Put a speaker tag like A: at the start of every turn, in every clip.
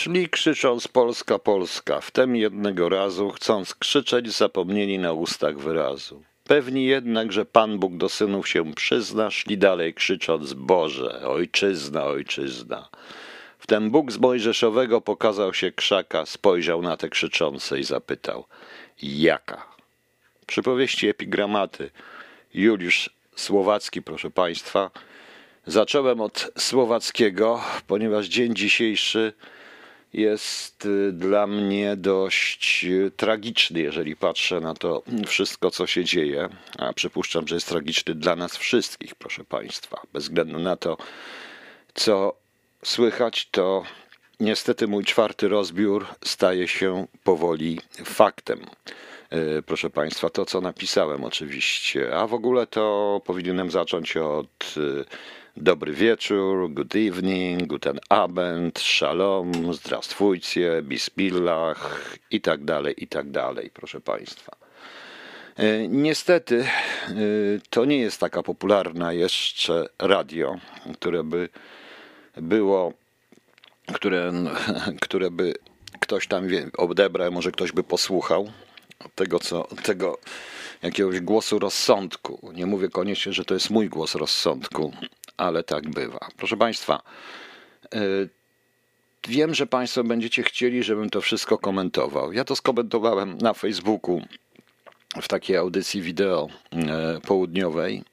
A: Szli krzycząc Polska, Polska, wtem jednego razu, chcąc krzyczeć, zapomnieli na ustach wyrazu. Pewni jednak, że Pan Bóg do synów się przyzna, szli dalej krzycząc Boże, Ojczyzna, Ojczyzna. Wtem Bóg z Mojżeszowego pokazał się krzaka, spojrzał na te krzyczące i zapytał Jaka? Przypowieści epigramaty Juliusz Słowacki, proszę Państwa. Zacząłem od słowackiego, ponieważ dzień dzisiejszy jest y, dla mnie dość y, tragiczny, jeżeli patrzę na to wszystko, co się dzieje. A przypuszczam, że jest tragiczny dla nas wszystkich, proszę Państwa. Bez względu na to, co słychać, to niestety mój czwarty rozbiór staje się powoli faktem. Y, Proszę Państwa, to co napisałem oczywiście, a w ogóle to powinienem zacząć od Dobry wieczór, good evening, guten Abend, shalom, zdrastwujcie, bismillah i tak dalej, i tak dalej, proszę Państwa. E, Niestety e, to nie jest taka popularna jeszcze radio, które by było, które, które by ktoś tam odebrał, może ktoś by posłuchał tego, co, tego jakiegoś głosu rozsądku. Nie mówię koniecznie, że to jest mój głos rozsądku, ale tak bywa. Proszę Państwa, y, wiem, że Państwo będziecie chcieli, żebym to wszystko komentował. Ja to skomentowałem na Facebooku w takiej audycji wideo y, południowej.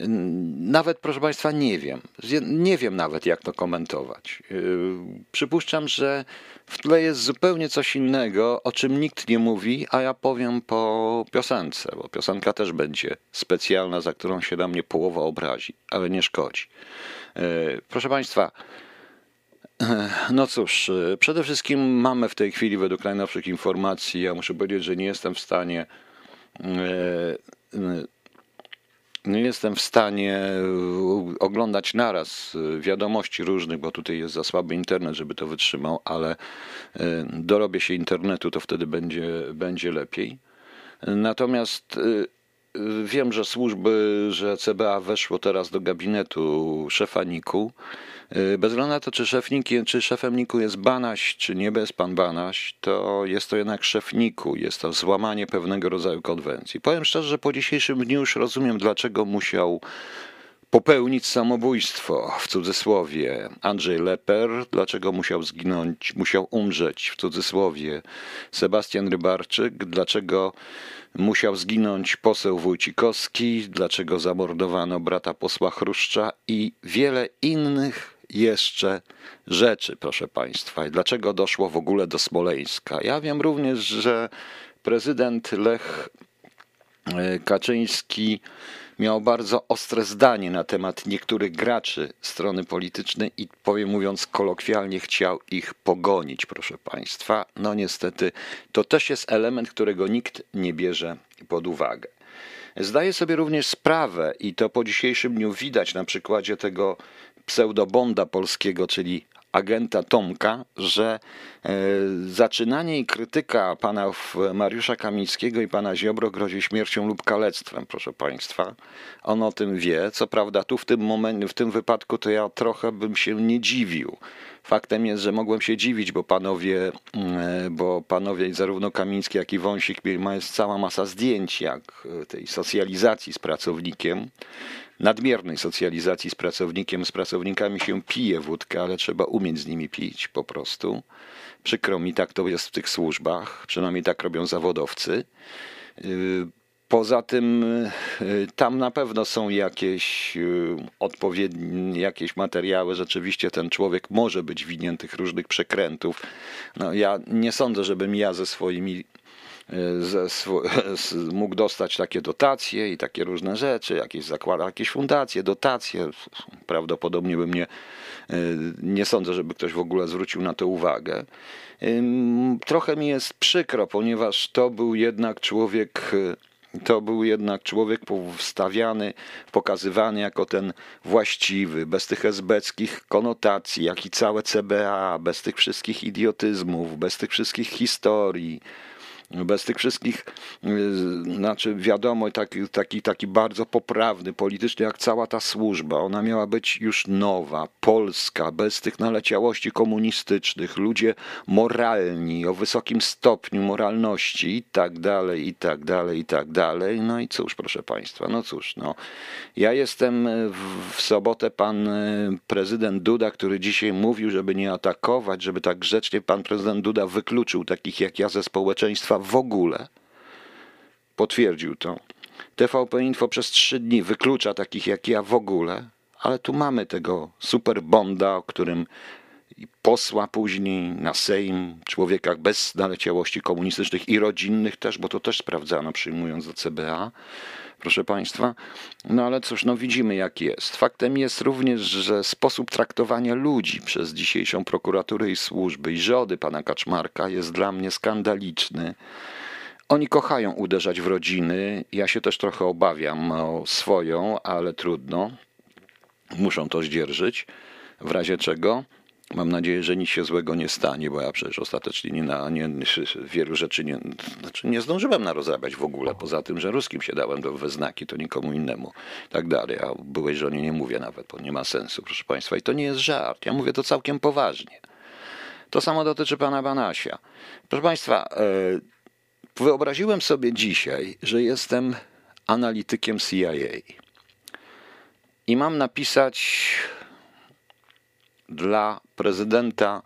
A: Y, Nawet, proszę Państwa, nie wiem. Nie wiem nawet, jak to komentować. Yy, Przypuszczam, że w tle jest zupełnie coś innego, o czym nikt nie mówi, a ja powiem po piosence, bo piosenka też będzie specjalna, za którą się na mnie połowa obrazi, ale nie szkodzi. Yy, Proszę Państwa, no cóż, yy, przede wszystkim mamy w tej chwili, według najnowszych informacji, ja muszę powiedzieć, że nie jestem w stanie nie jestem w stanie e, oglądać naraz e, wiadomości różnych, bo tutaj jest za słaby internet, żeby to wytrzymał, ale e, dorobię się internetu, to wtedy będzie, będzie lepiej. Natomiast wiem, że służby, że CBA weszło teraz do gabinetu szefa NIK-u. E, Bez względu na to, czy, szef NIK, czy szefem NIK-u jest Banaś, czy nie jest pan Banaś, to jest to jednak szef NIK-u, jest to złamanie pewnego rodzaju konwencji. Powiem szczerze, że po dzisiejszym dniu już rozumiem, dlaczego musiał popełnić samobójstwo. W cudzysłowie Andrzej Leper, dlaczego musiał zginąć, musiał umrzeć? W cudzysłowie Sebastian Rybarczyk, dlaczego musiał zginąć poseł Wójcikowski, dlaczego zamordowano brata posła Chruszcza? I wiele innych jeszcze rzeczy, proszę Państwa. I dlaczego doszło w ogóle do Smoleńska? Ja wiem również, że prezydent Lech E, Kaczyński miał bardzo ostre zdanie na temat niektórych graczy strony politycznej i powiem mówiąc kolokwialnie chciał ich pogonić, proszę Państwa. No niestety to też jest element, którego nikt nie bierze pod uwagę. Zdaję sobie również sprawę i to po dzisiejszym dniu widać na przykładzie tego pseudobonda polskiego, czyli agenta Tomka, że e, zaczynanie i krytyka pana Mariusza Kamińskiego i pana Ziobro grozi śmiercią lub kalectwem, proszę państwa. On o tym wie. Co prawda tu w tym momencie, w tym wypadku to ja trochę bym się nie dziwił. Faktem jest, że mogłem się dziwić, bo panowie, mm, bo panowie zarówno Kamiński, jak i Wąsik mieli- ma jest cała masa zdjęć, jak e, tej socjalizacji z pracownikiem nadmiernej socjalizacji z pracownikiem. Z pracownikami się pije wódkę, ale trzeba umieć z nimi pić po prostu. Przykro mi, tak to jest w tych służbach, przynajmniej tak robią zawodowcy. Yy, Poza tym yy, tam na pewno są jakieś yy, odpowiednie, jakieś materiały. Rzeczywiście ten człowiek może być winien tych różnych przekrętów. No, ja nie sądzę, żebym ja ze swoimi mógł dostać takie dotacje i takie różne rzeczy, jakieś zakłada jakieś fundacje, dotacje. Prawdopodobnie bym nie, nie sądzę, żeby ktoś w ogóle zwrócił na to uwagę. Trochę mi jest przykro, ponieważ to był jednak człowiek to był jednak człowiek wstawiany, pokazywany jako ten właściwy, bez tych esbeckich konotacji, jak i całe CBA, bez tych wszystkich idiotyzmów, bez tych wszystkich historii, bez tych wszystkich, y, znaczy wiadomo, taki, taki, taki bardzo poprawny politycznie, jak cała ta służba. Ona miała być już nowa, polska, bez tych naleciałości komunistycznych, ludzie moralni, o wysokim stopniu moralności i tak dalej, i tak dalej, i tak dalej. No i cóż, proszę Państwa, no cóż, no. Ja jestem w, w sobotę pan y, prezydent Duda, który dzisiaj mówił, żeby nie atakować, żeby tak grzecznie pan prezydent Duda wykluczył takich jak ja ze społeczeństwa w ogóle. Potwierdził to. TVP Info przez trzy dni wyklucza takich jak ja w ogóle, ale tu mamy tego super bonda, o którym posła później na Sejm, człowieka bez naleciałości komunistycznych i rodzinnych też, bo to też sprawdzano przyjmując do CBA, proszę Państwa. No ale cóż, no widzimy jak jest. Faktem jest również, że sposób traktowania ludzi przez dzisiejszą prokuraturę i służby i żody pana Kaczmarka jest dla mnie skandaliczny. Oni kochają uderzać w rodziny. Ja się też trochę obawiam o swoją, ale trudno. Muszą to zdzierżyć. W razie czego Mam nadzieję, że nic się złego nie stanie, bo ja przecież ostatecznie nie, na, nie, wielu rzeczy nie, znaczy nie zdążyłem narozrabiać w ogóle, poza tym, że ruskim się dałem do wyznaki, to nikomu innemu tak dalej. A byłej żonie nie mówię nawet, bo nie ma sensu, proszę Państwa. I to nie jest żart, ja mówię to całkiem poważnie. To samo dotyczy pana Banasia. Proszę Państwa, e, wyobraziłem sobie dzisiaj, że jestem analitykiem CIA i mam napisać dla prezydenta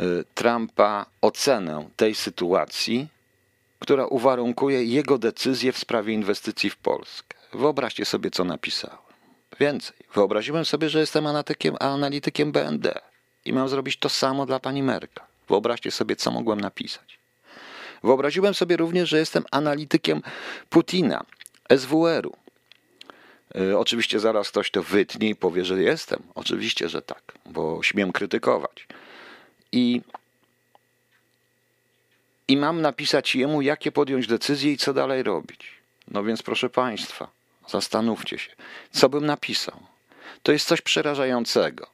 A: y, Trumpa ocenę tej sytuacji, która uwarunkuje jego decyzję w sprawie inwestycji w Polskę. Wyobraźcie sobie, co napisałem. Więcej, wyobraziłem sobie, że jestem analitykiem, analitykiem BND i mam zrobić to samo dla pani Merka. Wyobraźcie sobie, co mogłem napisać. Wyobraziłem sobie również, że jestem analitykiem Putina, SWR-u, oczywiście zaraz ktoś to wytnie i powie, że jestem. Oczywiście, że tak, bo śmiem krytykować. I, I mam napisać jemu, jakie podjąć decyzje i co dalej robić. No więc proszę Państwa, zastanówcie się, co bym napisał. To jest coś przerażającego.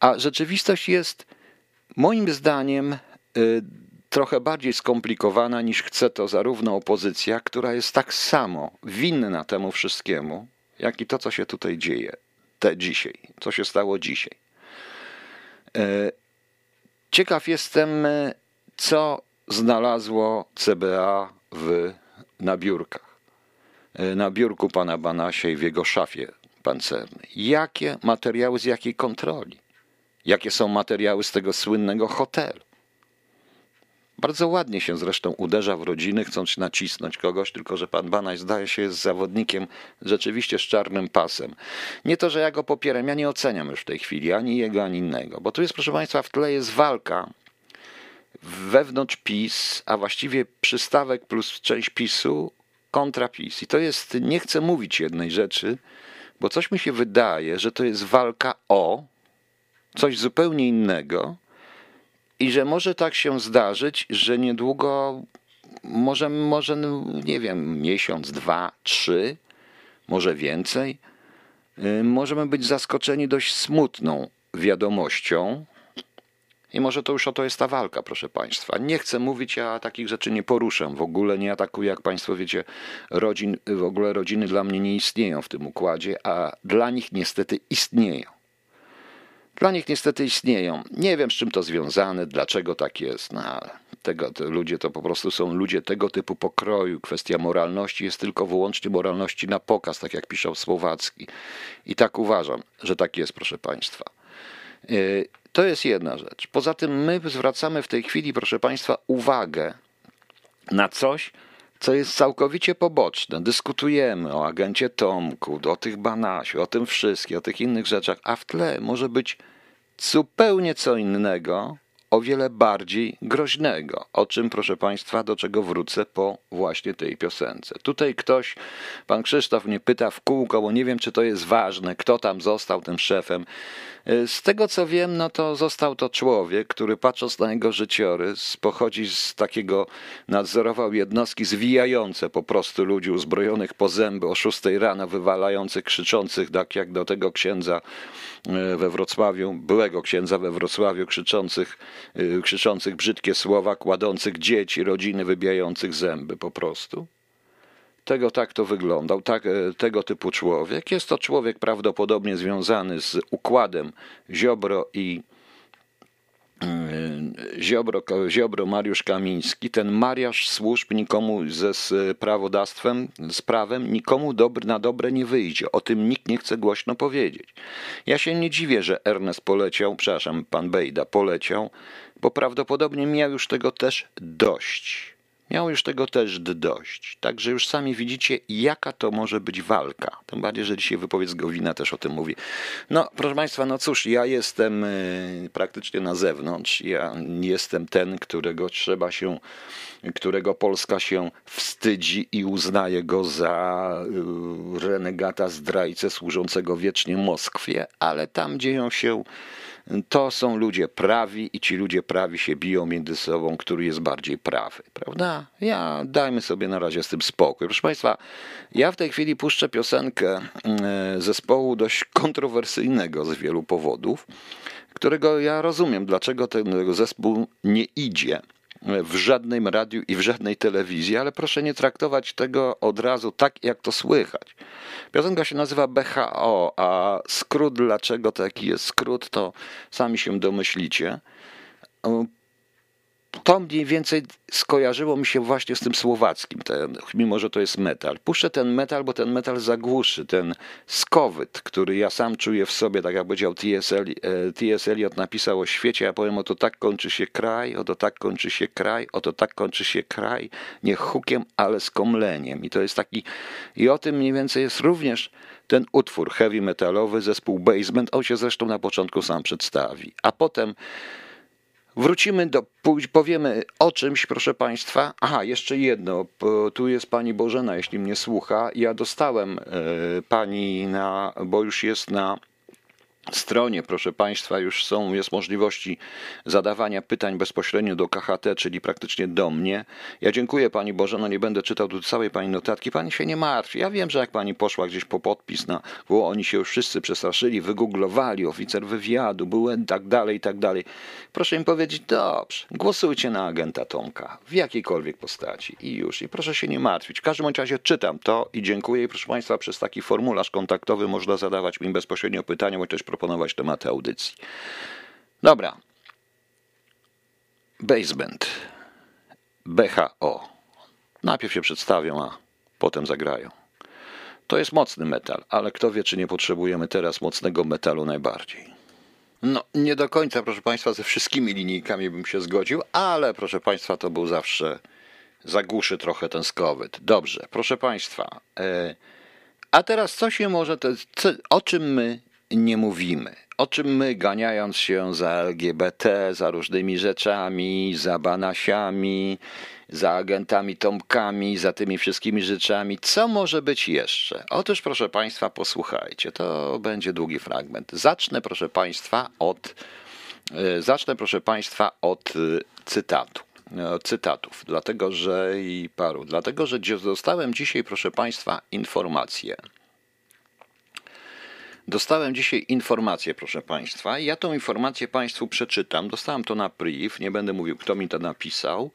A: A rzeczywistość jest, moim zdaniem, y, trochę bardziej skomplikowana niż chce to zarówno opozycja, która jest tak samo winna temu wszystkiemu, jak i to, co się tutaj dzieje, te dzisiaj, co się stało dzisiaj. E, ciekaw jestem, co znalazło CBA w, na biurkach. E, na biurku pana Banasia i w jego szafie pancernej. Jakie materiały z jakiej kontroli? Jakie są materiały z tego słynnego hotelu? Bardzo ładnie się zresztą uderza w rodziny, chcąc nacisnąć kogoś, tylko że pan Banaś zdaje się jest zawodnikiem rzeczywiście z czarnym pasem. Nie to, że ja go popieram, ja nie oceniam już w tej chwili ani jego, ani innego, bo tu jest, proszę państwa, w tle jest walka wewnątrz PiS, a właściwie przystawek plus część PiSu kontra PiS. I to jest, nie chcę mówić jednej rzeczy, bo coś mi się wydaje, że to jest walka o coś zupełnie innego, i że może tak się zdarzyć, że niedługo, może, może no, nie wiem, miesiąc, dwa, trzy, może więcej, y, możemy być zaskoczeni dość smutną wiadomością. I może to już o to jest ta walka, proszę Państwa. Nie chcę mówić, ja takich rzeczy nie poruszę. W ogóle nie atakuję, jak Państwo wiecie, rodzin, w ogóle rodziny dla mnie nie istnieją w tym układzie, a dla nich niestety istnieją. Dla nich niestety istnieją. Nie wiem, z czym to związane, dlaczego tak jest, no ale tego, ludzie to po prostu są ludzie tego typu pokroju. Kwestia moralności jest tylko wyłącznie moralności na pokaz, tak jak piszał Słowacki. I tak uważam, że tak jest, proszę Państwa. E, to jest jedna rzecz. Poza tym my zwracamy w tej chwili, proszę Państwa, uwagę na coś, co jest całkowicie poboczne. Dyskutujemy o agencie Tomku, o tych Banasiu, o tym wszystkim, o tych innych rzeczach, a w tle może być zupełnie co innego, o wiele bardziej groźnego. O czym, proszę Państwa, do czego wrócę po właśnie tej piosence. Tutaj ktoś, pan Krzysztof mnie pyta w kółko, bo nie wiem, czy to jest ważne, kto tam został tym szefem. Z tego co wiem, no to został to człowiek, który patrząc na jego życiorys, pochodzi z takiego, nadzorował jednostki zwijające po prostu ludzi uzbrojonych po zęby o 6 rano, wywalających, krzyczących, tak jak do tego księdza e, we Wrocławiu, byłego księdza we Wrocławiu, krzyczących, krzyczących brzydkie słowa, kładących dzieci, rodziny, wybijających zęby po prostu tego tak to wyglądał, tak, e, tego typu człowiek. Jest to człowiek prawdopodobnie związany z układem Ziobro i Ziobro, Ziobro Mariusz Kamiński, ten mariaż służb nikomu ze z prawodawstwem, z prawem, nikomu dobry, na dobre nie wyjdzie. O tym nikt nie chce głośno powiedzieć. Ja się nie dziwię, że Ernest poleciał, przepraszam, pan Bejda poleciał, bo prawdopodobnie miał już tego też dość. Miał już tego też dość. Także już sami widzicie, jaka to może być walka. Tym bardziej, że dzisiaj wypowiedź Gowina też o tym mówi. No, proszę Państwa, no cóż, ja jestem y, praktycznie na zewnątrz. Ja jestem ten, którego trzeba się, którego Polska się wstydzi i uznaje go za y, renegata, zdrajcę służącego wiecznie Moskwie, ale tam dzieją się to są ludzie prawi i ci ludzie prawi się biją między sobą, który jest bardziej prawy, prawda? Ja dajmy sobie na razie z tym spokój. Proszę Państwa, ja w tej chwili puszczę piosenkę e, zespołu dość kontrowersyjnego z wielu powodów, którego ja rozumiem, dlaczego ten zespół nie idzie w żadnym radiu i w żadnej telewizji, ale proszę nie traktować tego od razu tak, jak to słychać. Piosenka się nazywa BHO, a skrót, dlaczego taki jest skrót, to sami się domyślicie to mniej więcej skojarzyło mi się właśnie z tym słowackim, ten, mimo że to jest metal. Puszczę ten metal, bo ten metal zagłuszy, ten skowyt, który ja sam czuję w sobie, tak jak powiedział T.S. E, Eliot napisał o świecie, ja powiem, oto tak kończy się kraj, oto tak kończy się kraj, oto tak kończy się kraj, nie hukiem, ale skomleniem. I to jest taki, i o tym mniej więcej jest również ten utwór heavy metalowy, zespół Basement, on się zresztą na początku sam przedstawi, a potem Wrócimy do, powiemy o czymś, proszę Państwa. Aha, jeszcze jedno. Tu jest Pani Bożena, jeśli mnie słucha. Ja dostałem e, Pani na, bo już jest na stronie, proszę Państwa, już są, jest możliwości zadawania pytań bezpośrednio do KHT, czyli praktycznie do mnie. Ja dziękuję Pani Boże, no nie będę czytał tu całej Pani notatki. Pani się nie martwi. Ja wiem, że jak Pani poszła gdzieś po podpis na, bo oni się już wszyscy przestraszyli, wygooglowali, oficer wywiadu, byłem tak dalej, i tak dalej. Proszę im powiedzieć, dobrze, głosujcie na agenta Tomka w jakiejkolwiek postaci i już. I proszę się nie martwić. W każdym razie czytam to i dziękuję. I proszę Państwa, przez taki formularz kontaktowy można zadawać mi bezpośrednio pytania, bądź też proponować tematy audycji. Dobra. Basement. BHO. Najpierw się przedstawią, a potem zagrają. To jest mocny metal, ale kto wie, czy nie potrzebujemy teraz mocnego metalu najbardziej. No, nie do końca, proszę Państwa, ze wszystkimi linijkami bym się zgodził, ale proszę Państwa, to był zawsze zagłuszy trochę ten skowyt. Dobrze, proszę Państwa. E, a teraz co się może, o czym my nie mówimy. O czym my, ganiając się za LGBT, za różnymi rzeczami, za banasiami, za agentami Tomkami, za tymi wszystkimi rzeczami, co może być jeszcze? Otóż, proszę Państwa, posłuchajcie, to będzie długi fragment. Zacznę, proszę Państwa, od, e, zacznę, proszę Państwa, od e, cytatu e, cytatów, dlatego że i paru, dlatego że dostałem dzisiaj, proszę Państwa, informację Dostałem dzisiaj informację, proszę Państwa, ja tą informację Państwu przeczytam. Dostałem to na priv, nie będę mówił, kto mi to napisał.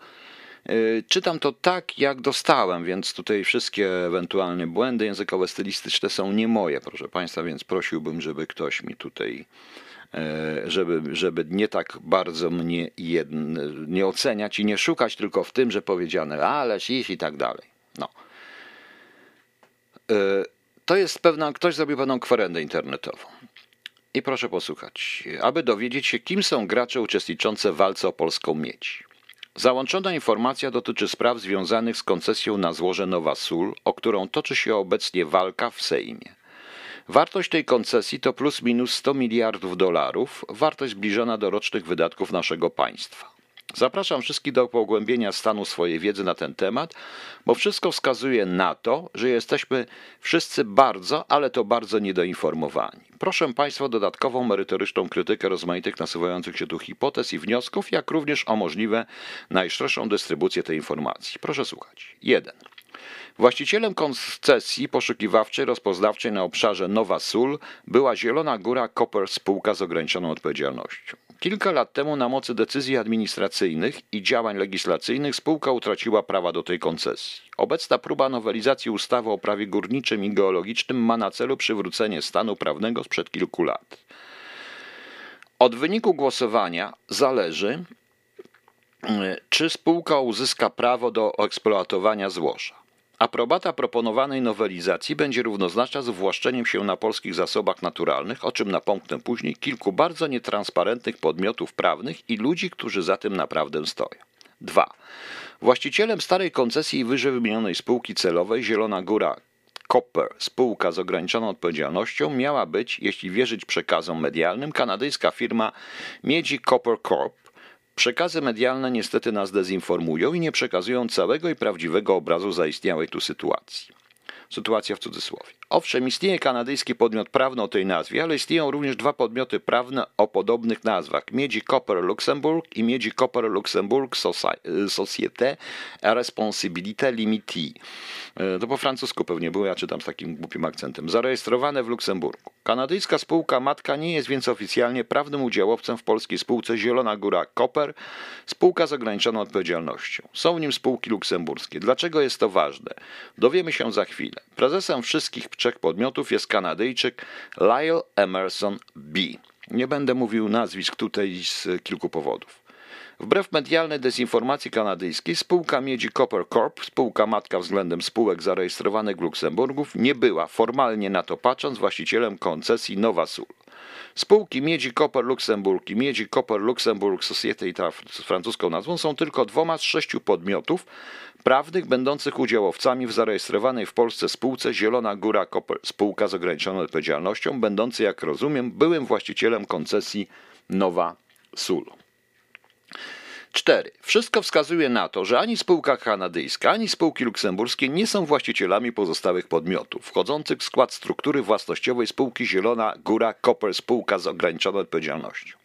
A: Y, czytam to tak, jak dostałem, więc tutaj wszystkie ewentualnie błędy językowe, stylistyczne są nie moje, proszę Państwa, więc prosiłbym, żeby ktoś mi tutaj, y, żeby, żeby nie tak bardzo mnie nie oceniać i nie szukać tylko w tym, że powiedziane ależ, iść i tak dalej. No. To jest pewna, ktoś zrobił pewną kwerendę internetową. I proszę posłuchać, aby dowiedzieć się, kim są gracze uczestniczące w walce o polską miedź. Załączona informacja dotyczy spraw związanych z koncesją na złoże Nowa Sól, o którą toczy się obecnie walka w Sejmie. Wartość tej koncesji to plus minus 100 miliardów dolarów, wartość zbliżona do rocznych wydatków naszego państwa. Zapraszam wszystkich do pogłębienia stanu swojej wiedzy na ten temat, bo wszystko wskazuje na to, że jesteśmy wszyscy bardzo, ale to bardzo niedoinformowani. Proszę Państwa o dodatkową merytoryczną krytykę rozmaitych nasuwających się tu hipotez i wniosków, jak również o możliwe najszerszą dystrybucję tej informacji. Proszę słuchać. 1. Właścicielem koncesji poszukiwawczej rozpoznawczej na obszarze Nowa Sól była Zielona Góra Copper spółka z ograniczoną odpowiedzialnością. Kilka lat temu na mocy decyzji administracyjnych i działań legislacyjnych spółka utraciła prawa do tej koncesji. Obecna próba nowelizacji ustawy o prawie górniczym i geologicznym ma na celu przywrócenie stanu prawnego sprzed kilku lat. Od wyniku głosowania zależy, czy spółka uzyska prawo do eksploatowania złoża. Aprobata proponowanej nowelizacji będzie równoznaczna z uwłaszczeniem się na polskich zasobach naturalnych, o czym napomknę później, kilku bardzo nietransparentnych podmiotów prawnych i ludzi, którzy za tym naprawdę stoją. 2. Właścicielem starej koncesji i wyżej wymienionej spółki celowej Zielona Góra Copper, spółka z ograniczoną odpowiedzialnością, miała być, jeśli wierzyć przekazom medialnym, kanadyjska firma Miedzi Copper Corp, Przekazy medialne niestety nas dezinformują i nie przekazują całego i prawdziwego obrazu zaistniałej tu sytuacji. Sytuacja w cudzysłowie. Owszem, istnieje kanadyjski podmiot prawny o tej nazwie, ale istnieją również dwa podmioty prawne o podobnych nazwach: Miedzi Copper Luxembourg i Miedzi Copper Luxembourg Société Responsabilité Limitée. E, to po francusku pewnie było, ja czytam z takim głupim akcentem. Zarejestrowane w Luksemburgu. Kanadyjska spółka matka nie jest więc oficjalnie prawnym udziałowcem w polskiej spółce Zielona Góra Copper, spółka z ograniczoną odpowiedzialnością. Są w nim spółki luksemburskie. Dlaczego jest to ważne? Dowiemy się za chwilę. Prezesem wszystkich trzech podmiotów jest Kanadyjczyk Lyle Emerson B. Nie będę mówił nazwisk tutaj z kilku powodów. Wbrew medialnej dezinformacji kanadyjskiej, spółka Miedzi Copper Corp, spółka matka względem spółek zarejestrowanych w Luksemburgu, nie była, formalnie na to patrząc, właścicielem koncesji Nowa Sól. Spółki Miedzi Copper Luxemburg i Miedzi Copper Luxemburg Society, ta z francuską nazwą, są tylko dwoma z sześciu podmiotów prawnych będących udziałowcami w zarejestrowanej w Polsce spółce Zielona Góra Copper, spółka z ograniczoną odpowiedzialnością, będącej, jak rozumiem, byłym właścicielem koncesji Nowa Sól. 4. Wszystko wskazuje na to, że ani spółka kanadyjska, ani spółki luksemburskie nie są właścicielami pozostałych podmiotów, wchodzących w skład struktury własnościowej spółki Zielona Góra Copper Spółka z ograniczoną odpowiedzialnością.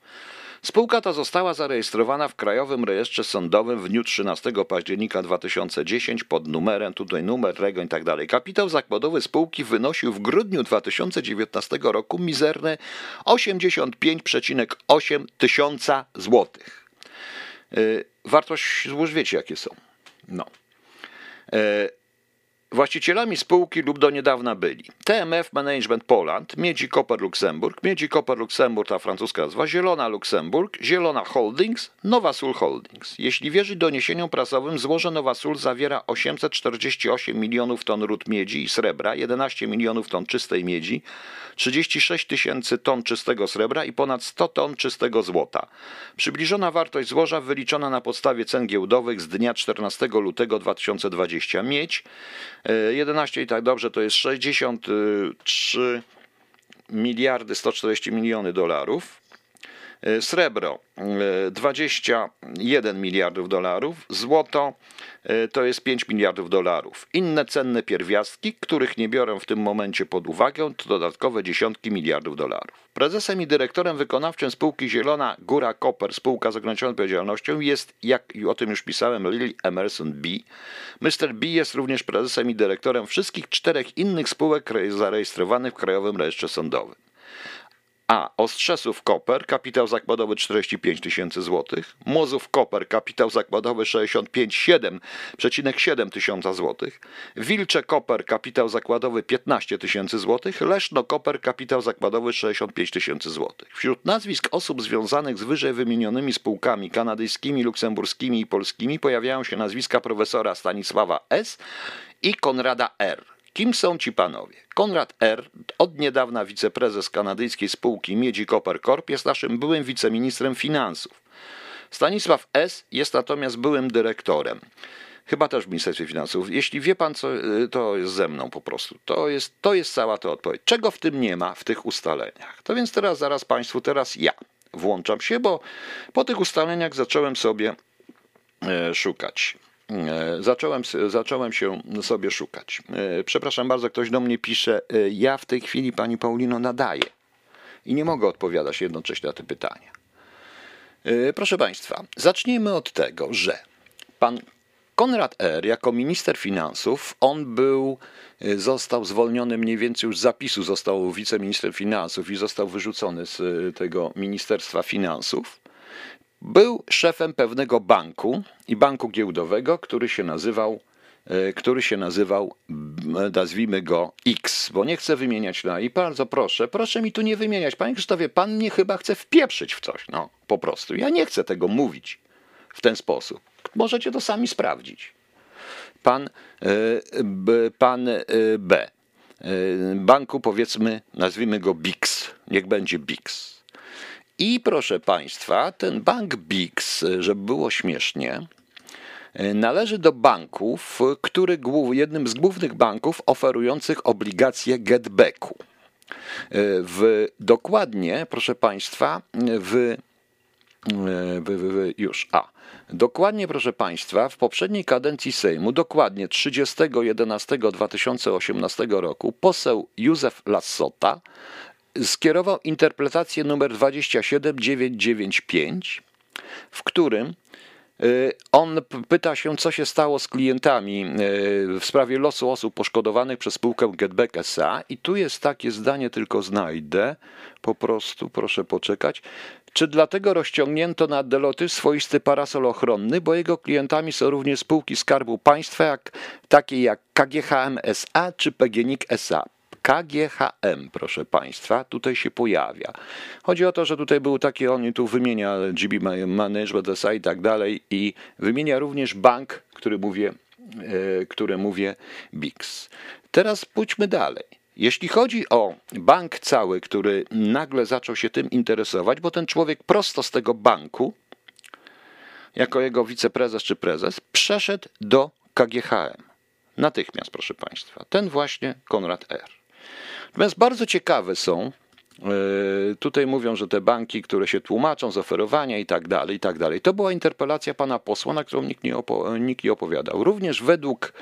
A: Spółka ta została zarejestrowana w Krajowym Rejestrze Sądowym w dniu 13 października 2010 pod numerem, tutaj numer, REGO i tak dalej. Kapitał zakładowy spółki wynosił w grudniu 2019 roku mizerne 85,8 tysiąca złotych. Y, wartość złóż wiecie jakie są. No. Właścicielami spółki lub do niedawna byli TMF Management Poland, Miedzi Copper Luxemburg, Miedzi Copper Luxemburg, ta francuska nazwa, Zielona Luxemburg, Zielona Holdings, Nowa Sul Holdings. Jeśli wierzyć doniesieniom prasowym, złoże Nowa zawiera 848 milionów ton ród miedzi i srebra, 11 milionów ton czystej miedzi, 36 tysięcy ton czystego srebra i ponad 100 ton czystego złota. Przybliżona wartość złoża wyliczona na podstawie cen giełdowych z dnia 14 lutego 2020. Miedź 11 i tak dobrze to jest 63 miliardy 140 miliony dolarów. E, srebro 21 e, miliardów dolarów, złoto e, to jest 5 miliardów dolarów. Inne cenne pierwiastki, których nie biorę w tym momencie pod uwagę, to dodatkowe dziesiątki miliardów dolarów. Prezesem i dyrektorem wykonawczym spółki Zielona Góra Copper, spółka z ograniczoną odpowiedzialnością jest, jak o tym już pisałem, Lily Emerson B. Mr. B jest również prezesem i dyrektorem wszystkich czterech innych spółek zarejestrowanych w Krajowym Rejestrze Sądowym. A. Ostrzesów Koper, kapitał zakładowy 45 tysięcy złotych. Mozów Koper, kapitał zakładowy 65,7 tysiąca złotych. Wilcze Koper, kapitał zakładowy 15 tysięcy złotych. Leszno Koper, kapitał zakładowy 65 tysięcy złotych. Wśród nazwisk osób związanych z wyżej wymienionymi spółkami kanadyjskimi, luksemburskimi i polskimi pojawiają się nazwiska profesora Stanisława S. i Konrada R. Kim są ci panowie? Konrad R., od niedawna wiceprezes kanadyjskiej spółki Miedzi Copper Corp., jest naszym byłym wiceministrem finansów. Stanisław S. jest natomiast byłym dyrektorem. Chyba też w Ministerstwie Finansów. Jeśli wie pan, co y, to jest ze mną po prostu. To jest, to jest cała ta odpowiedź. Czego w tym nie ma w tych ustaleniach? To więc teraz zaraz państwu, teraz ja włączam się, bo po tych ustaleniach zacząłem sobie e, szukać. E, Zacząłem, zacząłem się sobie szukać. E, Przepraszam bardzo, ktoś do mnie pisze. e, Ja w tej chwili pani Paulino nadaję i nie mogę odpowiadać jednocześnie na te pytania. Proszę Państwa, zacznijmy od tego, że pan Konrad R. jako minister finansów, on był, został zwolniony mniej więcej już z zapisu, został wiceministrem finansów i został wyrzucony z tego Ministerstwa Finansów. Był szefem pewnego banku i banku giełdowego, który się nazywał, e, który się nazywał, nazwijmy go X, bo nie chcę wymieniać na i bardzo proszę, proszę mi tu nie wymieniać. Panie Krzysztofie, pan mnie chyba chce wpieprzyć w coś, no po prostu. Ja nie chcę tego mówić w ten sposób. Możecie to sami sprawdzić. Pan, e, pan e, B, banku powiedzmy, nazwijmy go BIX, niech będzie BIX. I proszę Państwa, ten bank BIX, żeby było śmiesznie, należy do banków, który jednym z głównych banków oferujących obligacje getbacku. W, dokładnie, proszę Państwa, w, w, w, w już, a, dokładnie, proszę Państwa, w poprzedniej kadencji Sejmu, dokładnie 30.11.2018 roku, poseł Józef Lassota skierował interpretację numer 27995, w którym y, on pyta się, co się stało z klientami y, w sprawie losu osób poszkodowanych przez spółkę Getback SA. I tu jest takie zdanie, tylko znajdę. Po prostu, proszę poczekać. Czy dlatego rozciągnięto na Deloty swoisty parasol ochronny, bo jego klientami są również spółki Skarbu Państwa, jak, takie jak KGHM SA czy PGNiG SA? KGHM, proszę Państwa, tutaj się pojawia. Chodzi o to, że tutaj był taki, on tu wymienia GB Management SA i tak dalej i wymienia również bank, który mówię, e, który mówię BIX. Teraz pójdźmy dalej. Jeśli chodzi o bank cały, który nagle zaczął się tym interesować, bo ten człowiek prosto z tego banku, jako jego wiceprezes czy prezes, przeszedł do KGHM. Natychmiast, proszę Państwa. Ten właśnie Konrad R. Natomiast bardzo ciekawe są, yy, tutaj mówią, że te banki, które się tłumaczą z oferowania i tak dalej, i tak dalej. To była interpelacja pana posła, na którą nikt nie, opo- nikt nie opowiadał. Również według,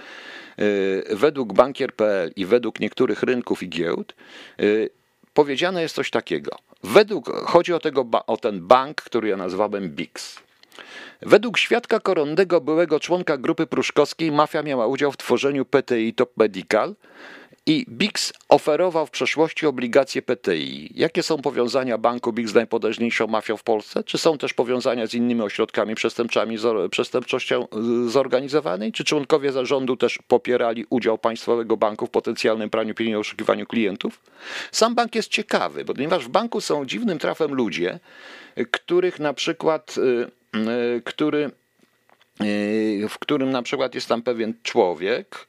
A: yy, według bankier.pl i według niektórych rynków i giełd yy, powiedziane jest coś takiego. Według, chodzi o, tego, o ten bank, który ja nazwałem BIX. Według świadka koronnego byłego członka grupy pruszkowskiej mafia miała udział w tworzeniu PTI Top Medical i BIX oferował w przeszłości obligacje PTI. Jakie są powiązania banku BIX z najpotężniejszą mafią w Polsce? Czy są też powiązania z innymi ośrodkami przestępczami, przestępczością y, zorganizowanej? Czy członkowie zarządu też popierali udział Państwowego Banku w potencjalnym praniu pieniędzy i oszukiwaniu klientów? Sam bank jest ciekawy, ponieważ w banku są dziwnym trafem ludzie, których na przykład, y, y, który, w którym na przykład jest tam pewien człowiek,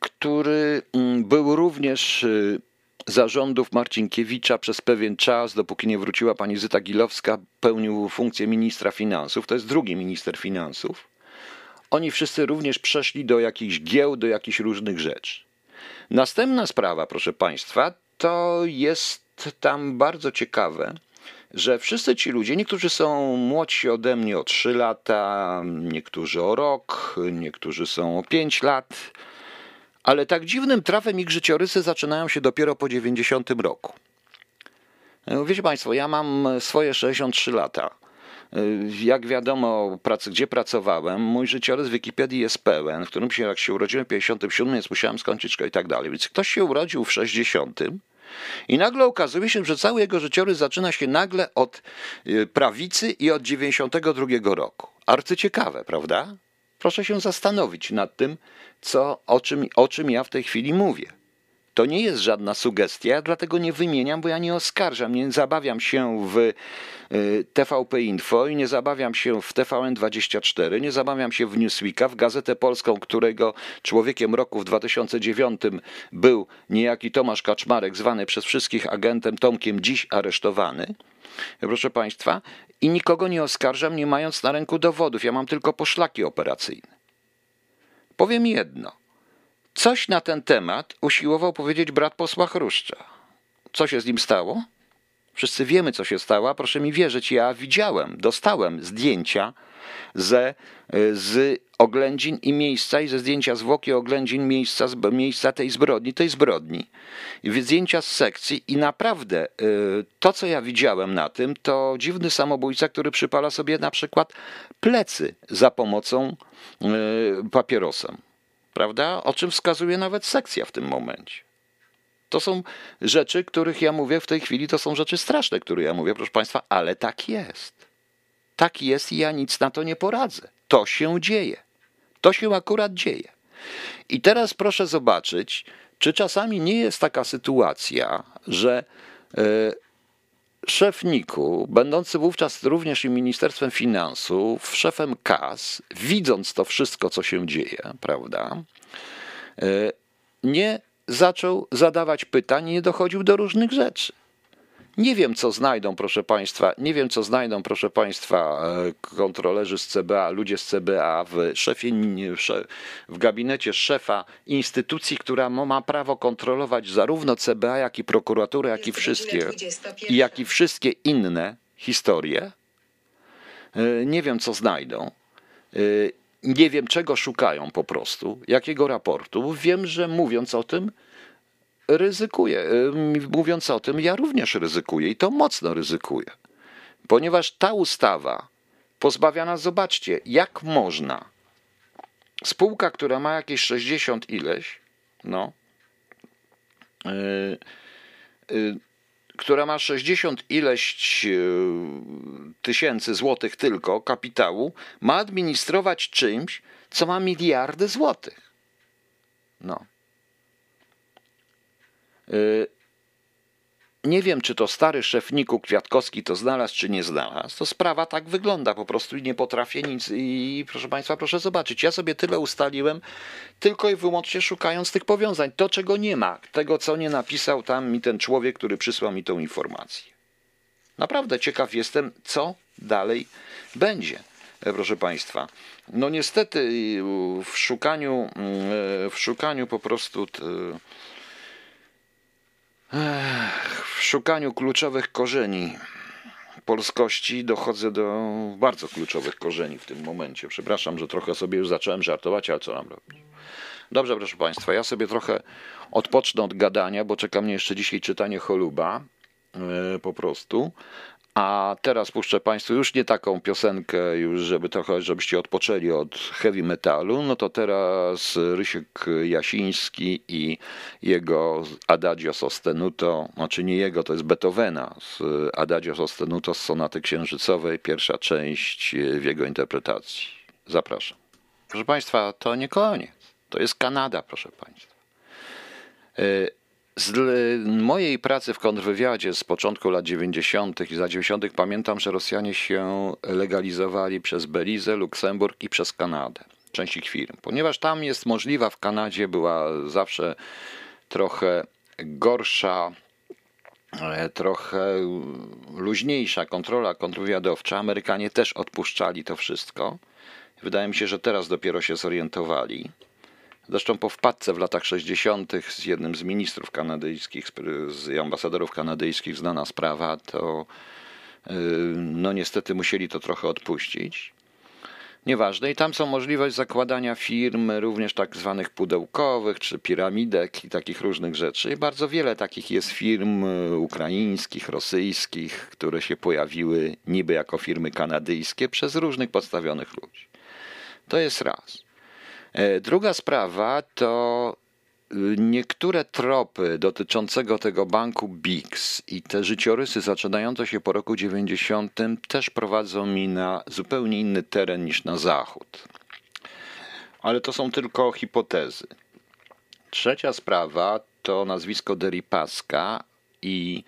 A: który mm, był również y, zarządów Marcinkiewicza przez pewien czas, dopóki nie wróciła pani Zyta Gilowska, pełnił funkcję ministra finansów. To jest drugi minister finansów. Oni wszyscy również przeszli do jakichś giełd, do jakichś różnych rzeczy. Następna sprawa, proszę Państwa, to jest tam bardzo ciekawe, że wszyscy ci ludzie, niektórzy są młodsi ode mnie o 3 lata, niektórzy o rok, niektórzy są o 5 lat, ale tak dziwnym trafem ich życiorysy zaczynają się dopiero po 90 roku. E, Wiecie Państwo, ja mam swoje 63 lata. E, Jak wiadomo, pracy, gdzie pracowałem, mój życiorys w Wikipedii jest pełen, w którym się, jak się urodziłem w 57, więc musiałem skończyć szkołę i tak dalej. Więc ktoś się urodził w 60 i nagle okazuje się, że cały jego życiorys zaczyna się nagle od y, prawicy i od 92 roku. Arcyciekawe, prawda? Proszę się zastanowić nad tym, co, o, czym, o czym ja w tej chwili mówię. To nie jest żadna sugestia, dlatego nie wymieniam, bo ja nie oskarżam, nie zabawiam się w y, TVP Info i nie zabawiam się w TVN24, nie zabawiam się w Newsweeka, w Gazetę Polską, którego człowiekiem roku w 2009 był niejaki Tomasz Kaczmarek, zwany przez wszystkich agentem Tomkiem, dziś aresztowany. Proszę Państwa, i nikogo nie oskarżam, nie mając na ręku dowodów. Ja mam tylko poszlaki operacyjne. Powiem jedno. Coś na ten temat usiłował powiedzieć brat posła Chruszcza. Co się z nim stało? Wszyscy wiemy, co się stało, proszę mi wierzyć, ja widziałem, dostałem zdjęcia ze, z oględzin i miejsca i ze zdjęcia zwłoki oględzin miejsca, miejsca tej zbrodni, tej zbrodni. Zdjęcia z sekcji i naprawdę y, to, co ja widziałem na tym, to dziwny samobójca, który przypala sobie na przykład plecy za pomocą y, papierosem. Prawda? O czym wskazuje nawet sekcja w tym momencie. To są rzeczy, których ja mówię w tej chwili, to są rzeczy straszne, które ja mówię, proszę Państwa, ale tak jest. Tak jest i ja nic na to nie poradzę. To się dzieje. To się akurat dzieje. I teraz proszę zobaczyć, czy czasami nie jest taka sytuacja, że e, szef NIK-u, będący wówczas również i Ministerstwem Finansów, szefem KAS, widząc to wszystko, co się dzieje, prawda, e, nie zaczął zadawać pytań nie dochodził do różnych rzeczy. Nie wiem, co znajdą, proszę Państwa, nie wiem, co znajdą, proszę Państwa, e, kontrolerzy z CBA, ludzie z CBA w, szefie, w gabinecie szefa instytucji, która ma prawo kontrolować zarówno CBA, jak i prokuraturę, jak i wszystkie, jak i wszystkie inne historie. E, nie wiem, co znajdą. E, nie wiem, czego szukają po prostu, jakiego raportu. Wiem, że mówiąc o tym, ryzykuję. Y, mówiąc o tym, ja również ryzykuję i to mocno ryzykuję. Ponieważ ta ustawa pozbawia nas, zobaczcie, jak można. Spółka, która ma jakieś 60 ileś, no, yy, yy, która ma 60 ileś tysięcy złotych tylko kapitału, ma administrować czymś, co ma miliardy złotych. No. Y, nie wiem, czy to stary szefniku Kwiatkowski to znalazł, czy nie znalazł. To sprawa tak wygląda po prostu i nie potrafię nic. I proszę Państwa, proszę zobaczyć. Ja sobie tyle ustaliłem, tylko i wyłącznie szukając tych powiązań. To, czego nie ma, tego, co nie napisał tam mi ten człowiek, który przysłał mi tą informację. Naprawdę ciekaw jestem, co dalej będzie, e, proszę Państwa. No niestety w szukaniu, mm, e, w szukaniu po prostu. W szukaniu kluczowych korzeni polskości dochodzę do bardzo kluczowych korzeni w tym momencie. Przepraszam, że trochę sobie już zacząłem żartować, ale co mam robić? Dobrze, proszę Państwa, ja sobie trochę odpocznę od gadania, bo czeka mnie jeszcze dzisiaj czytanie choluba yy, po prostu. A teraz puszczę Państwu już nie taką piosenkę, już żeby trochę, żebyście odpoczęli od heavy metalu, no to teraz Rysiek Jasiński i jego Adagio Sostenuto, znaczy nie jego, to jest Beethovena, z Adagio Sostenuto z Sonaty Księżycowej, pierwsza część w jego interpretacji. Zapraszam. Proszę Państwa, to nie koniec, to jest Kanada, proszę Państwa. Z mojej pracy w kontrwywiadzie z początku lat 90. i za 90. pamiętam, że Rosjanie się legalizowali przez Belizę, Luksemburg i przez Kanadę, część ich firm. Ponieważ tam jest możliwa, w Kanadzie była zawsze trochę gorsza, e, trochę luźniejsza kontrola kontrwywiadowcza. Amerykanie też odpuszczali to wszystko. Wydaje mi się, że teraz dopiero się zorientowali. Zresztą po wpadce w latach 60. z jednym z ministrów kanadyjskich, z ambasadorów kanadyjskich znana sprawa, to y, no niestety musieli to trochę odpuścić. Nieważne. I tam są możliwość zakładania firm, również tak zwanych pudełkowych, czy piramidek i takich różnych rzeczy. I bardzo wiele takich jest firm ukraińskich, rosyjskich, które się pojawiły niby jako firmy kanadyjskie przez różnych podstawionych ludzi. To jest raz. E, druga sprawa to y, niektóre tropy dotyczącego tego banku BIX i te życiorysy zaczynające się po roku 90 też prowadzą mi na zupełnie inny teren niż na zachód. Ale to są tylko hipotezy. Trzecia sprawa to nazwisko Deripaska i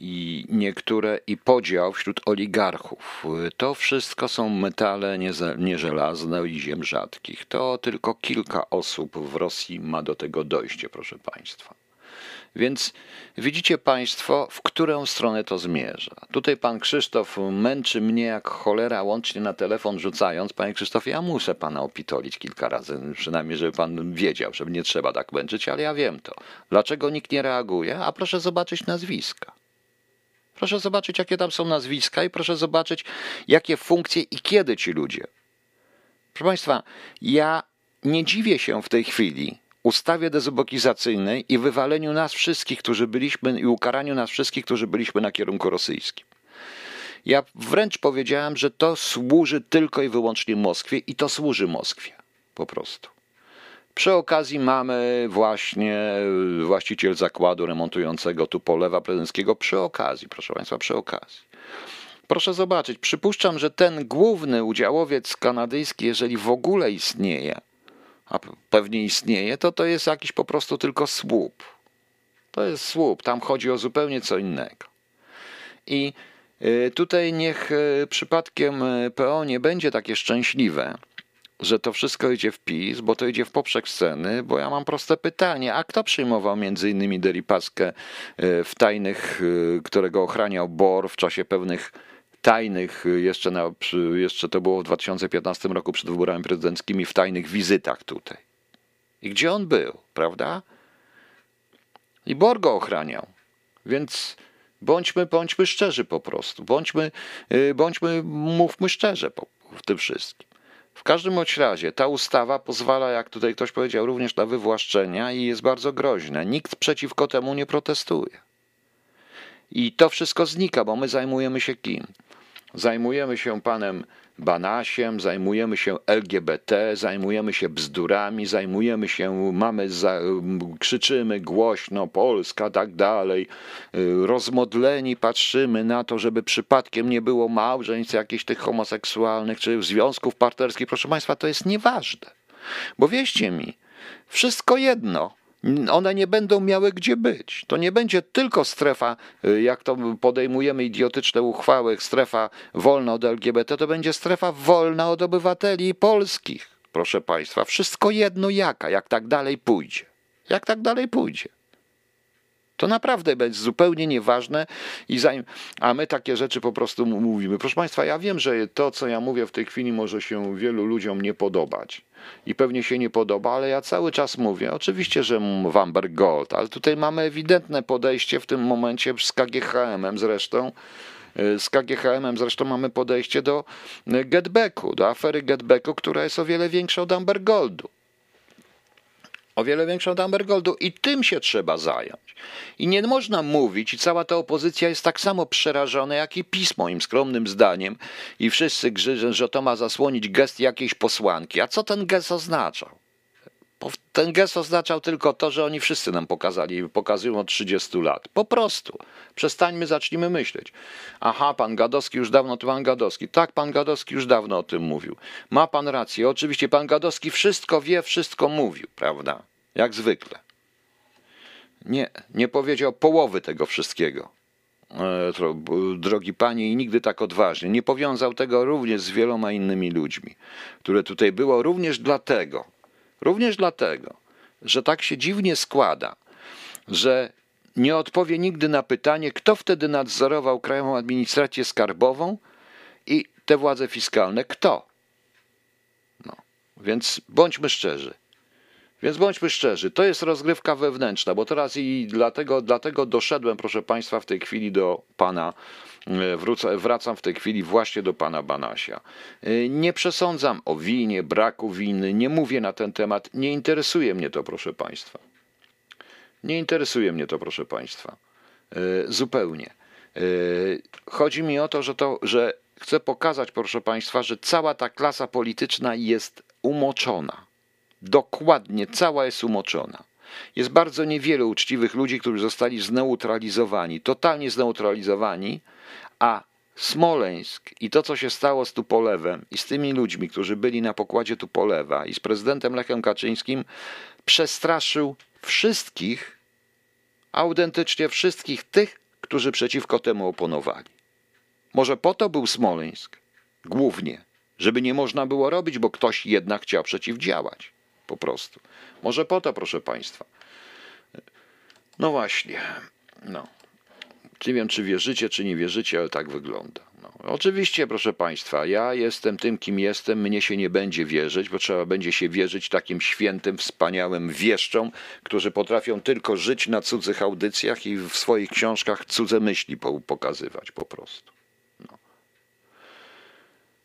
A: i niektóre i podział wśród oligarchów. To wszystko są metale nieżelazne i ziem rzadkich. To tylko kilka osób w Rosji ma do tego dojście, proszę Państwa. Więc widzicie Państwo, w którą stronę to zmierza. Tutaj pan Krzysztof męczy mnie jak cholera, łącznie na telefon rzucając. Panie Krzysztofie, ja muszę pana opitolić kilka razy, przynajmniej żeby pan wiedział, żeby nie trzeba tak męczyć, ale ja wiem to. Dlaczego nikt nie reaguje? A proszę zobaczyć nazwiska. Proszę zobaczyć, jakie tam są nazwiska i proszę zobaczyć, jakie funkcje i kiedy ci ludzie. Proszę Państwa, ja nie dziwię się w tej chwili, ustawie dezubokizacyjnej i wywaleniu nas wszystkich, którzy byliśmy, i ukaraniu nas wszystkich, którzy byliśmy na kierunku rosyjskim. Ja wręcz powiedziałem, że to służy tylko i wyłącznie Moskwie i to służy Moskwie. Po prostu. Przy okazji mamy właśnie właściciel zakładu remontującego tu polewa prezydenckiego. Przy okazji, proszę Państwa, przy okazji. Proszę zobaczyć, przypuszczam, że ten główny udziałowiec kanadyjski, jeżeli w ogóle istnieje, a pewnie istnieje, to to jest jakiś po prostu tylko słup. To jest słup, tam chodzi o zupełnie co innego. I y, tutaj niech y, przypadkiem y, PO nie będzie takie szczęśliwe, że to wszystko idzie w PiS, bo to idzie w poprzek sceny, bo ja mam proste pytanie, a kto przyjmował między innymi Deripaskę w tajnych, którego ochraniał BOR w czasie pewnych tajnych, y, jeszcze, na, jeszcze to było w 2015 roku przed wyborami prezydenckimi, w tajnych wizytach tutaj. I gdzie on był, prawda? I Borgo ochraniał. Więc bądźmy, bądźmy szczerzy po prostu. Bądźmy, bądźmy mówmy szczerze w tym wszystkim. W każdym bądź razie ta ustawa pozwala, jak tutaj ktoś powiedział, również na wywłaszczenia i jest bardzo groźna. Nikt przeciwko temu nie protestuje. I to wszystko znika, bo my zajmujemy się kim? Zajmujemy się panem Banasiem, zajmujemy się LGBT, zajmujemy się bzdurami, zajmujemy się, mamy, za, krzyczymy głośno Polska, tak dalej. Rozmodleni patrzymy na to, żeby przypadkiem nie było małżeństw jakichś tych homoseksualnych czy związków partnerskich. Proszę Państwa, to jest nieważne. Bo wierzcie mi, wszystko jedno one nie będą miały gdzie być. To nie będzie tylko strefa, y, jak to podejmujemy idiotyczne uchwały, strefa wolna od LGBT, to będzie strefa wolna od obywateli polskich. Proszę Państwa, wszystko jedno jaka, jak tak dalej pójdzie. Jak tak dalej pójdzie. To naprawdę będzie zupełnie nieważne, i zanim, a my takie rzeczy po prostu mówimy. Proszę Państwa, ja wiem, że to, co ja mówię w tej chwili, może się wielu ludziom nie podobać. I pewnie się nie podoba, ale ja cały czas mówię, oczywiście, że Wamberg Gold, ale tutaj mamy ewidentne podejście w tym momencie z KGHM-em zresztą. Z KGHM-em zresztą mamy podejście do getbacku, do afery getbacku, która jest o wiele większa od Amber Goldu o wiele większą od Ambergoldu i tym się trzeba zająć. I nie można mówić, i cała ta opozycja jest tak samo przerażona, jak i PiS moim skromnym zdaniem i wszyscy grzyżą, że to ma zasłonić gest jakiejś posłanki. A co ten gest oznaczał? Ten gest oznaczał tylko to, że oni wszyscy nam pokazali, pokazują od 30 lat. Po prostu. Przestańmy, zacznijmy myśleć. Aha, pan Gadowski już dawno, to pan Gadowski. Tak, pan Gadowski już dawno o tym mówił. Ma pan rację. Oczywiście pan Gadowski wszystko wie, wszystko mówił, prawda? Jak zwykle. Nie, nie powiedział połowy tego wszystkiego. E, drogi panie, i nigdy tak odważnie. Nie powiązał tego również z wieloma innymi ludźmi, które tutaj było również dlatego, również dlatego, że tak się dziwnie składa, że nie odpowie nigdy na pytanie, kto wtedy nadzorował Krajową Administrację Skarbową i te władze fiskalne. Kto? No, więc bądźmy szczerzy. Więc bądźmy szczerzy, to jest rozgrywka wewnętrzna, bo teraz i dlatego, dlatego doszedłem, proszę Państwa, w tej chwili do pana, e, wrócę, wracam w tej chwili właśnie do pana Banasia. E, nie przesądzam o winie, braku winy, nie mówię na ten temat, nie interesuje mnie to, proszę Państwa. Nie interesuje mnie to, proszę Państwa. E, zupełnie. Chodzi mi o to, że, to, że chcę pokazać, proszę Państwa, że cała ta klasa polityczna jest umoczona Dokładnie, cała jest umoczona. Jest bardzo niewiele uczciwych ludzi, którzy zostali zneutralizowani, totalnie zneutralizowani, a Smoleńsk i to, co się stało z Tupolewem i z tymi ludźmi, którzy byli na pokładzie Tupolewa i z prezydentem Lechem Kaczyńskim, przestraszył wszystkich, autentycznie wszystkich tych, którzy przeciwko temu oponowali. Może po to był Smoleńsk, głównie, żeby nie można było robić, bo ktoś jednak chciał przeciwdziałać po prostu. Może po to, proszę Państwa. No właśnie. No. Nie wiem, czy wierzycie, czy nie wierzycie, ale tak wygląda. No. Oczywiście, proszę Państwa, ja jestem tym, kim jestem, mnie się nie będzie wierzyć, bo trzeba będzie się wierzyć takim świętym, wspaniałym wieszczom, którzy potrafią tylko żyć na cudzych audycjach i w swoich książkach cudze myśli po- pokazywać po prostu.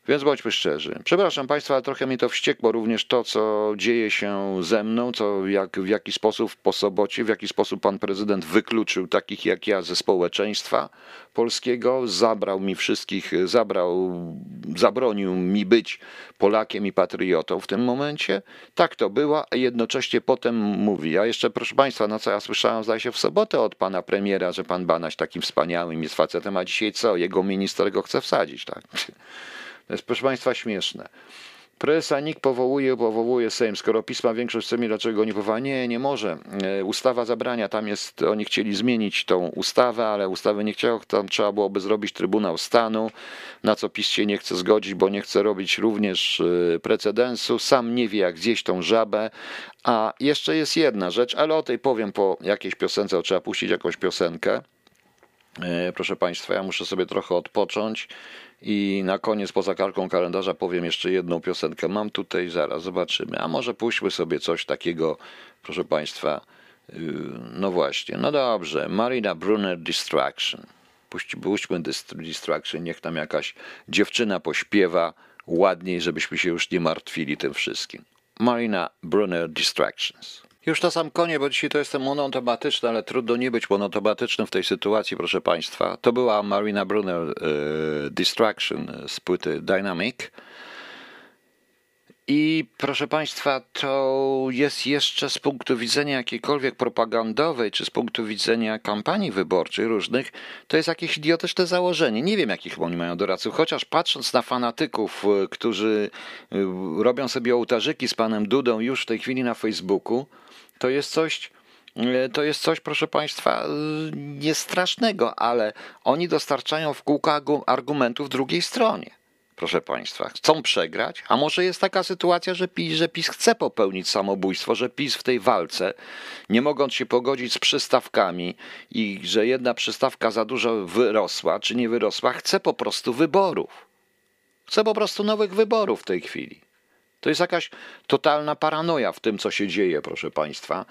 A: Więc bądźmy szczerzy. Przepraszam Państwa, ale trochę mnie to wściekło również to, co dzieje się ze mną, co, jak, w jaki sposób po sobocie, w jaki sposób pan prezydent wykluczył takich jak ja ze społeczeństwa polskiego, zabrał mi wszystkich, zabrał, zabronił mi być Polakiem i patriotą w tym momencie. Tak to było, a jednocześnie potem mówi. A jeszcze, proszę Państwa, no co ja słyszałem, zdaje się, w sobotę od pana premiera, że pan Banaś takim wspaniałym jest facetem, a dzisiaj co? Jego minister go chce wsadzić, tak? To jest, proszę Państwa, śmieszne. Prezesa NIK powołuje, powołuje Sejm. Skoro pisma większość chce mi, dlaczego go nie powoła? Nie, nie może. E, Ustawa zabrania, tam jest, oni chcieli zmienić tą ustawę, ale ustawy nie chciał, tam trzeba byłoby zrobić Trybunał Stanu, na co PiS się nie chce zgodzić, bo nie chce robić również e, precedensu, sam nie wie jak zjeść tą żabę, a jeszcze jest jedna rzecz, ale o tej powiem po jakiejś piosence, trzeba puścić jakąś piosenkę. E, Proszę Państwa, ja muszę sobie trochę odpocząć i na koniec poza karką kalendarza powiem jeszcze jedną piosenkę. Mam tutaj zaraz, zobaczymy. A może puśćmy sobie coś takiego, proszę Państwa. yy, No właśnie, no dobrze. Marina Brunner Distraction. Puść, puśćmy Dist- Distraction, niech tam jakaś dziewczyna pośpiewa ładniej, żebyśmy się już nie martwili tym wszystkim. Marina Brunner Distractions. Już na sam koniec, bo dzisiaj to jestem monotematyczny, ale trudno nie być monotematycznym w tej sytuacji, proszę Państwa. To była Marina Brunner e, Distraction z płyty Dynamic. I proszę Państwa, to jest jeszcze z punktu widzenia jakiejkolwiek propagandowej, czy z punktu widzenia kampanii wyborczej różnych, to jest jakieś idiotyczne założenie. Nie wiem, jakich oni mają doradców, chociaż patrząc na fanatyków, y, którzy y, robią sobie ołtarzyki z panem Dudą już w tej chwili na Facebooku, to jest coś, y, to jest coś, proszę Państwa, y, niestrasznego, ale oni dostarczają w kółko argu- argumentów drugiej stronie. Proszę Państwa, chcą przegrać, a może jest taka sytuacja, że PiS, że PiS chce popełnić samobójstwo, że PiS w tej walce, nie mogąc się pogodzić z przystawkami i że jedna przystawka za dużo wyrosła, czy nie wyrosła, chce po prostu wyborów. Chce po prostu nowych wyborów w tej chwili. To jest jakaś totalna paranoja w tym, co się dzieje, proszę Państwa.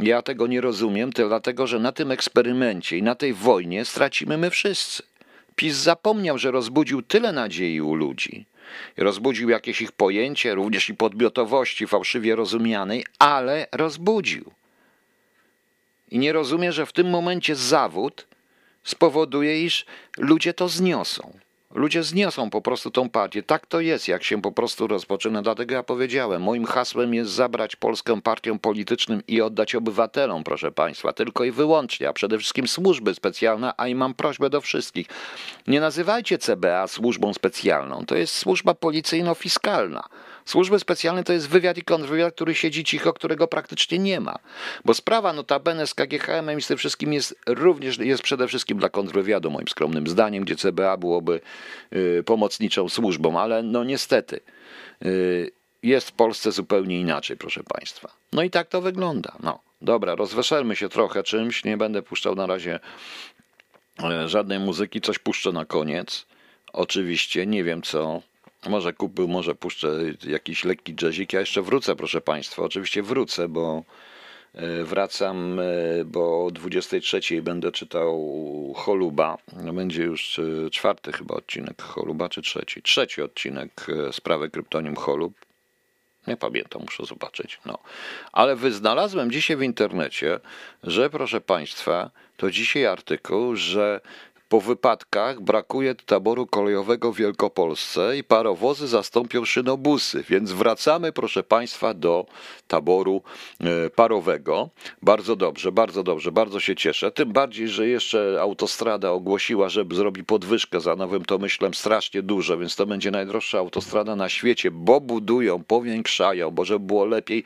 A: Ja tego nie rozumiem, to dlatego że na tym eksperymencie i na tej wojnie stracimy my wszyscy. PiS zapomniał, że rozbudził tyle nadziei u ludzi. Rozbudził jakieś ich pojęcie, również i podmiotowości fałszywie rozumianej, ale rozbudził. I nie rozumie, że w tym momencie zawód spowoduje, iż ludzie to zniosą. Ludzie zniosą po prostu tą partię. Tak to jest, jak się po prostu rozpoczyna. Dlatego ja powiedziałem, moim hasłem jest zabrać Polskę partiom politycznym i oddać obywatelom, proszę Państwa, tylko i wyłącznie, a przede wszystkim służby specjalne, a i mam prośbę do wszystkich. Nie nazywajcie CBA służbą specjalną. To jest służba policyjno-fiskalna. Służby specjalne to jest wywiad i kontrwywiad, który siedzi cicho, którego praktycznie nie ma. Bo sprawa notabene z KGHM i z tym wszystkim jest również, jest przede wszystkim dla kontrwywiadu, moim skromnym zdaniem, gdzie CBA byłoby y, pomocniczą służbą, ale no niestety y, jest w Polsce zupełnie inaczej, proszę Państwa. No i tak to wygląda. No, dobra, rozweszelmy się trochę czymś, nie będę puszczał na razie e, żadnej muzyki, coś puszczę na koniec. Oczywiście, nie wiem co. Może kupił, może puszczę jakiś lekki jazzik. Ja jeszcze wrócę, proszę Państwa. Oczywiście wrócę, bo e, wracam, e, bo o 23 będę czytał Choluba. No, Będzie już e, czwarty chyba odcinek Choluba, czy trzeci? Trzeci odcinek sprawy kryptonim Cholub. Nie pamiętam, muszę zobaczyć. No. Ale wyznalazłem dzisiaj w internecie, że proszę Państwa, to dzisiaj artykuł, że po wypadkach brakuje taboru kolejowego w Wielkopolsce i parowozy zastąpią szynobusy, więc wracamy, proszę Państwa, do taboru e, parowego. Bardzo dobrze, bardzo dobrze, bardzo się cieszę. Tym bardziej, że jeszcze autostrada ogłosiła, że zrobi podwyżkę za nowym Tomyślem strasznie dużo, więc to będzie najdroższa autostrada na świecie, bo budują, powiększają, bo żeby było lepiej.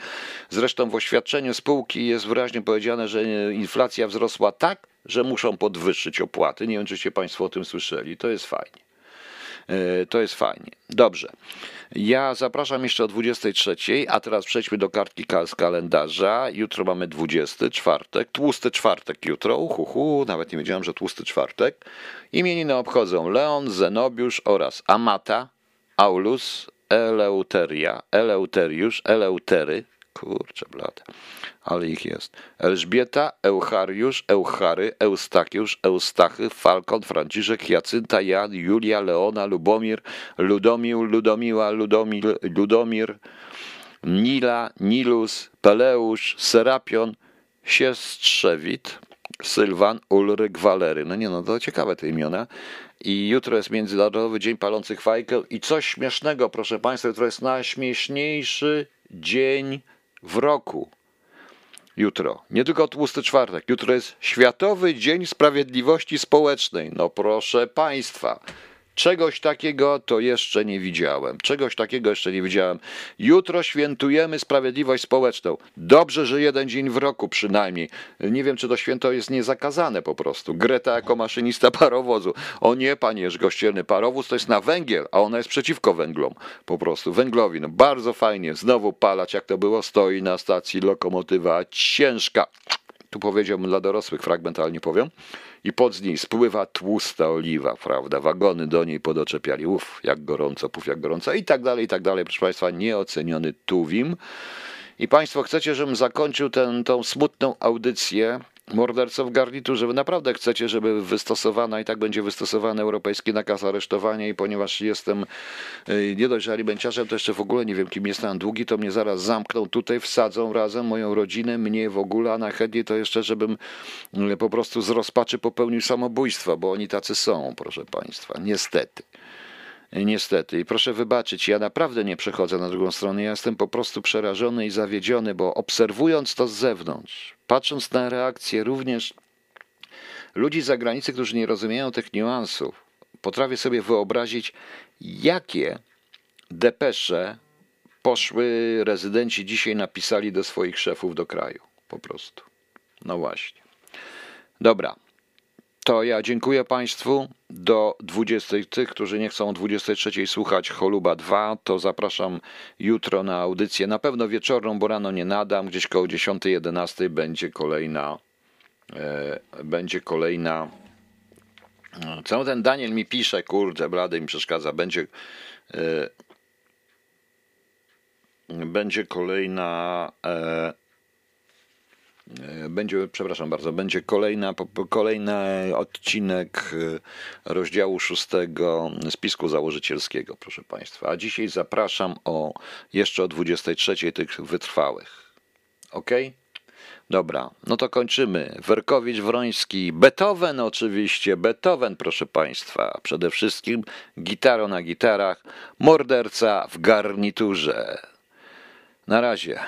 A: Zresztą w oświadczeniu spółki jest wyraźnie powiedziane, że inflacja wzrosła tak, że muszą podwyższyć opłaty. Nie wiem, czyście Państwo o tym słyszeli. To jest fajnie. E, To jest fajnie. Dobrze. Ja zapraszam jeszcze o 23, a teraz przejdźmy do kartki ka- z kalendarza. Jutro mamy 20, czwartek, tłusty czwartek jutro, uhuhu, nawet nie wiedziałem, że tłusty czwartek. Imieniny obchodzą Leon, Zenobiusz oraz Amata, Aulus, Eleuteria, Eleuteriusz, Eleutery, kurczę blade, ale ich jest. Elżbieta, Euchariusz, Euchary, Eustachiusz, Eustachy, Falkon, Franciszek, Jacynta, Jan, Julia, Leona, Lubomir, Ludomił, Ludomiła, Ludomir, Ludomir, Nila, Nilus, Peleusz, Serapion, Siestrzewit, Sylwan, Ulryk, Walery. No nie no, to ciekawe te imiona. I jutro jest Międzynarodowy Dzień Palących Fajkę i coś śmiesznego, proszę Państwa, jutro jest najśmieszniejszy dzień w roku. Jutro. Nie tylko tłusty czwartek. Jutro jest Światowy Dzień Sprawiedliwości Społecznej. No proszę Państwa. Czegoś takiego to jeszcze nie widziałem. Czegoś takiego jeszcze nie widziałem. Jutro świętujemy sprawiedliwość społeczną. Dobrze, że jeden dzień w roku przynajmniej. Nie wiem, czy to święto jest niezakazane po prostu. Greta jako maszynista parowozu. O nie, panie kościelny parowóz to jest na węgiel, a ona jest przeciwko węglom. Po prostu węglowi. No bardzo fajnie. Znowu palać, jak to było. Stoi na stacji lokomotywa ciężka. Tu powiedziałbym dla dorosłych fragment, ale nie powiem. I pod z niej spływa tłusta oliwa, prawda? Wagony do niej podoczepiali. Uf, jak gorąco, puf, jak gorąco. I tak dalej, i tak dalej. Proszę Państwa, nieoceniony Tuwim. I Państwo chcecie, żebym zakończył tę smutną audycję morderców w garniturze. Wy naprawdę chcecie, żeby wystosowana i tak będzie wystosowany europejski nakaz aresztowania i ponieważ jestem y, nie dość, że alimenciarzem, to jeszcze w ogóle nie wiem, kim jestem długi, to mnie zaraz zamkną tutaj, wsadzą razem moją rodzinę, mnie w ogóle, a najchętniej to jeszcze, żebym y, po prostu z rozpaczy popełnił samobójstwo, bo oni tacy są, proszę Państwa, niestety. Niestety. I proszę wybaczyć, ja naprawdę nie przechodzę na drugą stronę. Ja jestem po prostu przerażony i zawiedziony, bo obserwując to z zewnątrz, patrząc na reakcje również ludzi z zagranicy, którzy nie rozumieją tych niuansów, potrafię sobie wyobrazić, jakie depesze poszły rezydenci dzisiaj napisali do swoich szefów do kraju. Po prostu. No właśnie. Dobra. To ja dziękuję Państwu. Do 20. Tych, którzy nie chcą o 23 słuchać Choluba 2, to zapraszam jutro na audycję. Na pewno wieczorną, bo rano nie nadam. Gdzieś koło 10-11 będzie kolejna. E, będzie kolejna. Co ten Daniel mi pisze? Kurde, blady mi przeszkadza. Będzie. E, będzie kolejna. E, Będzie, przepraszam bardzo, będzie kolejna, kolejny odcinek e, rozdziału szóstego spisku założycielskiego, proszę Państwa. A dzisiaj zapraszam o jeszcze o 23 tych wytrwałych. Ok? Dobra, no to kończymy. Werkowicz, Wroński, Beethoven oczywiście, Beethoven, proszę Państwa. Przede wszystkim gitaro na gitarach, morderca w garniturze. Na razie.